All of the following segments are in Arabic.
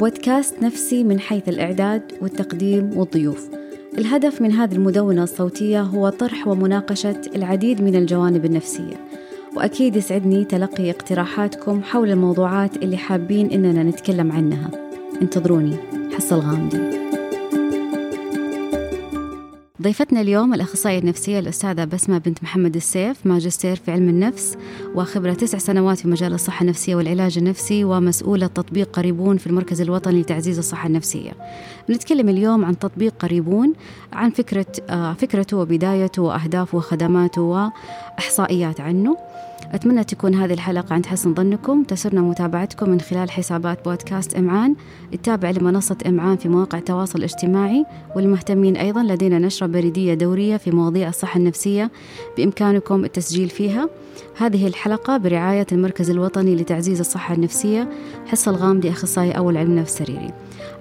بودكاست نفسي من حيث الإعداد والتقديم والضيوف. الهدف من هذه المدونة الصوتية هو طرح ومناقشة العديد من الجوانب النفسية وأكيد يسعدني تلقي اقتراحاتكم حول الموضوعات اللي حابين إننا نتكلم عنها. انتظروني. حصة الغامدي ضيفتنا اليوم الأخصائية النفسية الأستاذة بسمة بنت محمد السيف ماجستير في علم النفس وخبرة تسع سنوات في مجال الصحة النفسية والعلاج النفسي ومسؤولة تطبيق قريبون في المركز الوطني لتعزيز الصحة النفسية. نتكلم اليوم عن تطبيق قريبون عن فكرة آه، فكرته وبدايته وأهدافه وخدماته وإحصائيات عنه. أتمنى تكون هذه الحلقة عند حسن ظنكم. تسرنا متابعتكم من خلال حسابات بودكاست إمعان. التابع لمنصة إمعان في مواقع التواصل الاجتماعي. والمهتمين أيضا لدينا نشرة بريدية دورية في مواضيع الصحة النفسية بإمكانكم التسجيل فيها. هذه الحلقة برعاية المركز الوطني لتعزيز الصحة النفسية. حصة الغامدي أخصائي أول علم نفس سريري.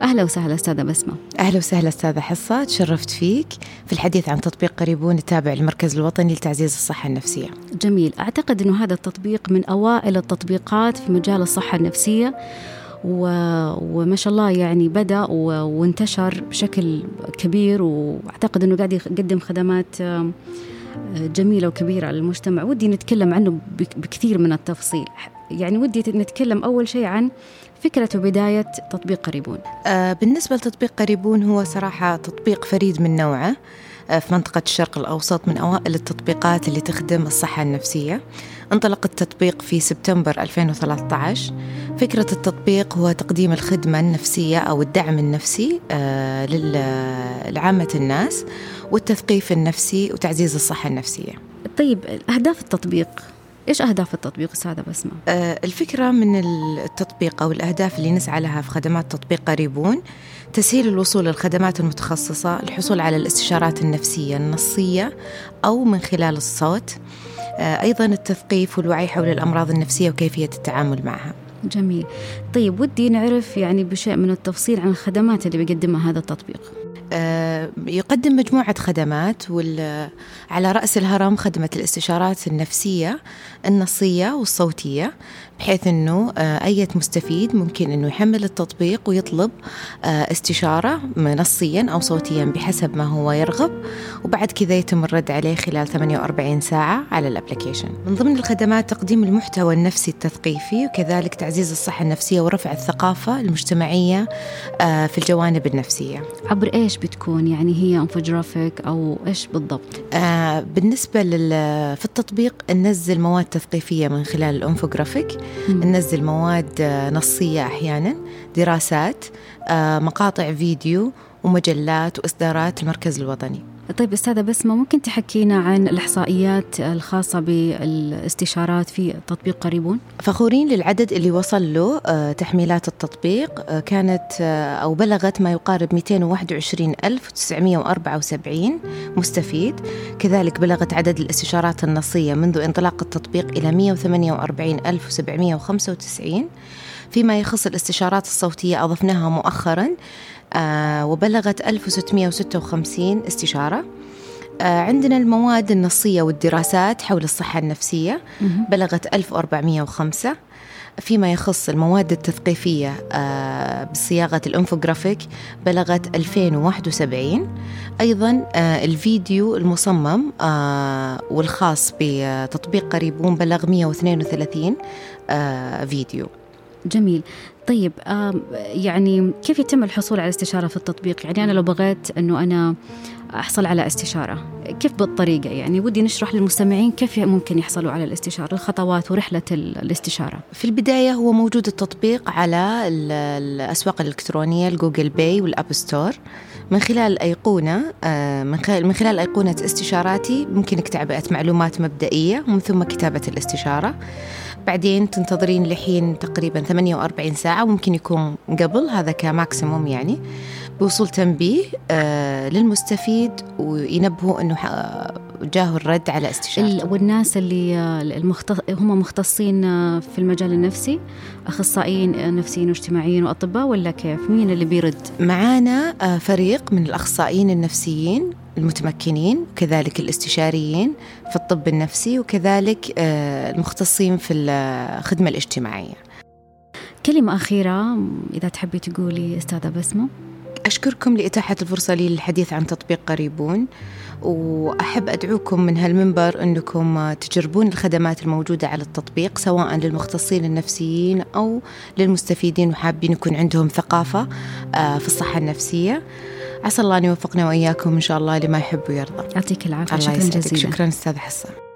أهلا وسهلا أستاذة بسمة. أهلا وسهلا أستاذة حصة. تشرفت فيك في الحديث عن تطبيق قريبون التابع للمركز الوطني لتعزيز الصحة النفسية. جميل. أعتقد أنه هذا التطبيق من أوائل التطبيقات في مجال الصحة النفسية. وما شاء الله يعني بدأ و... وانتشر بشكل كبير وأعتقد أنه قاعد يقدم خدمات جميلة وكبيرة للمجتمع ودي نتكلم عنه بكثير من التفصيل. يعني ودي نتكلم أول شيء عن فكرة وبداية تطبيق قريبون. آه بالنسبة لتطبيق قريبون هو صراحة تطبيق فريد من نوعه آه في منطقة الشرق الأوسط من أوائل التطبيقات اللي تخدم الصحة النفسية. انطلق التطبيق في سبتمبر 2013 فكرة التطبيق هو تقديم الخدمة النفسية أو الدعم النفسي آه لعامة الناس والتثقيف النفسي وتعزيز الصحة النفسية. طيب أهداف التطبيق إيش أهداف التطبيق أستاذة بسمة؟ آه الفكرة من التطبيق أو الأهداف اللي نسعى لها في خدمات تطبيق قريبون تسهيل الوصول للخدمات المتخصصة الحصول على الاستشارات النفسية النصية أو من خلال الصوت. أيضا التثقيف والوعي حول الأمراض النفسية وكيفية التعامل معها. جميل. طيب ودي نعرف يعني بشيء من التفصيل عن الخدمات اللي بيقدمها هذا التطبيق. آه، يقدم مجموعة خدمات على رأس الهرم خدمة الاستشارات النفسية النصية والصوتية بحيث أنه آه، أي مستفيد ممكن أنه يحمل التطبيق ويطلب آه، استشارة نصيا أو صوتيا بحسب ما هو يرغب وبعد كذا يتم الرد عليه خلال 48 ساعة على الأبلكيشن. من ضمن الخدمات تقديم المحتوى النفسي التثقيفي وكذلك تعزيز الصحة النفسية ورفع الثقافة المجتمعية في الجوانب النفسية. عبر إيش؟ بتكون يعني هي انفوجرافيك أو إيش بالضبط؟ آه بالنسبة لل في التطبيق ننزل مواد تثقيفية من خلال الانفوجرافيك ننزل مواد نصية أحيانا دراسات آه مقاطع فيديو ومجلات وإصدارات المركز الوطني طيب أستاذة بسمة ممكن تحكينا عن الإحصائيات الخاصة بالاستشارات في تطبيق قريبون؟ فخورين للعدد اللي وصل له آه، تحميلات التطبيق آه، كانت آه، أو بلغت ما يقارب 221974 مستفيد. كذلك بلغت عدد الاستشارات النصية منذ انطلاق التطبيق إلى 148795 فيما يخص الاستشارات الصوتية أضفناها مؤخرا. وبلغت 1656 استشارة. آه عندنا المواد النصية والدراسات حول الصحة النفسية بلغت 1405 فيما يخص المواد التثقيفية آه بصياغة الانفوغرافيك بلغت 2071 أيضا آه الفيديو المصمم آه والخاص بتطبيق قريبون بلغ 132 آه فيديو. جميل. طيب يعني كيف يتم الحصول على استشارة في التطبيق؟ يعني أنا لو بغيت أنه أنا أحصل على استشارة كيف بالطريقة؟ يعني ودي نشرح للمستمعين كيف ممكن يحصلوا على الاستشارة الخطوات ورحلة الاستشارة. في البداية هو موجود التطبيق على الأسواق الإلكترونية الجوجل بلاي والآب ستور. من خلال الأيقونة آه، من خلال أيقونة استشاراتي ممكنك تعبئة معلومات مبدئية ومن ثم كتابة الاستشارة. بعدين تنتظرين لحين تقريبا 48 ساعة وممكن يكون قبل هذا ك maximum يعني بوصول تنبيه آه للمستفيد وينبهوا إنه جاه الرد على استشارته. والناس اللي آه، المختص... هم مختصين آه، في المجال النفسي أخصائيين نفسيين واجتماعيين وأطباء ولا كيف؟ مين اللي بيرد؟ معانا فريق من الأخصائيين النفسيين المتمكنين وكذلك الاستشاريين في الطب النفسي وكذلك المختصين في الخدمة الاجتماعية. كلمة أخيرة إذا تحبي تقولي أستاذة بسمة. أشكركم لإتاحة الفرصة لي للحديث عن تطبيق قريبون وأحب أدعوكم من هالمنبر أنكم تجربون الخدمات الموجودة على التطبيق سواء للمختصين النفسيين أو للمستفيدين وحابين يكون عندهم ثقافة آه، في الصحة النفسية. عسى الله أن يوفقنا وإياكم إن شاء الله لما يحب ويرضى. يعطيك العافية. شكرا جزيلا. شكرا أستاذ حسن.